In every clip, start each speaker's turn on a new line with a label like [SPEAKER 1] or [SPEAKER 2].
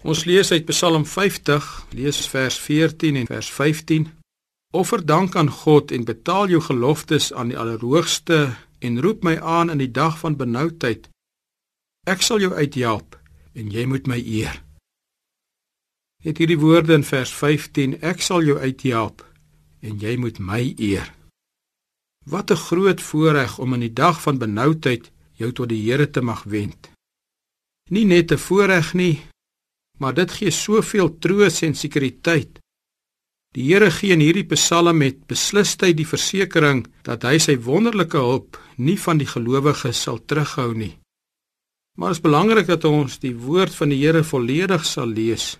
[SPEAKER 1] Ons lees uit Psalm 50, lees vers 14 en vers 15. Offer dank aan God en betaal jou geloftes aan die Allerhoogste en roep my aan in die dag van benoudheid. Ek sal jou uithelp en jy moet my eer. Het hierdie woorde in vers 15, ek sal jou uithelp en jy moet my eer. Wat 'n groot voorreg om in die dag van benoudheid jou tot die Here te mag wend. Nie net 'n voorreg nie, maar dit gee soveel troos en sekuriteit. Die Here gee in hierdie Psalm met beslisheid die versekering dat hy sy wonderlike hulp nie van die gelowiges sal terughou nie. Maar dit is belangrik dat ons die woord van die Here volledig sal lees.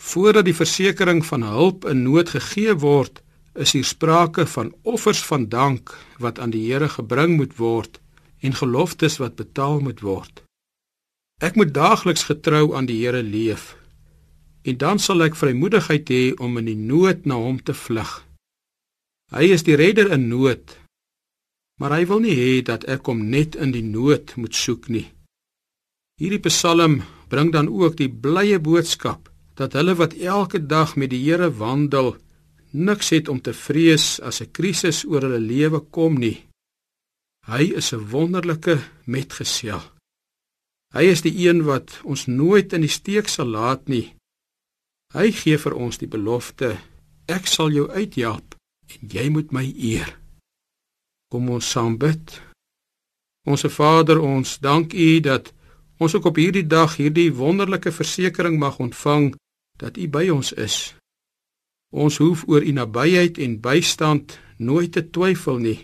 [SPEAKER 1] Voordat die versekering van hulp in nood gegee word, is hier sprake van offers van dank wat aan die Here gebring moet word en geloftes wat betaal moet word. Ek moet daagliks getrou aan die Here leef. En dan sal ek vrymoedigheid hê om in die nood na hom te vlug. Hy is die redder in nood. Maar hy wil nie hê dat ek hom net in die nood moet soek nie. Hierdie Psalm bring dan ook die blye boodskap dat hulle wat elke dag met die Here wandel, niks het om te vrees as 'n krisis oor hulle lewe kom nie. Hy is 'n wonderlike metgesel. Hy is die een wat ons nooit in die steek sal laat nie. Hy gee vir ons die belofte: Ek sal jou uithelp en jy moet my eer. Kom ons saam bid. Onse Vader, ons dank U dat ons ook op hierdie dag hierdie wonderlike versekering mag ontvang dat U by ons is. Ons hoef oor u nabyheid en bystand nooit te twyfel nie.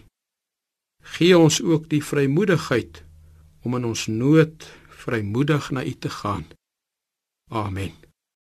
[SPEAKER 1] Gee ons ook die vrymoedigheid om in ons nood vrymoedig na u te gaan. Amen.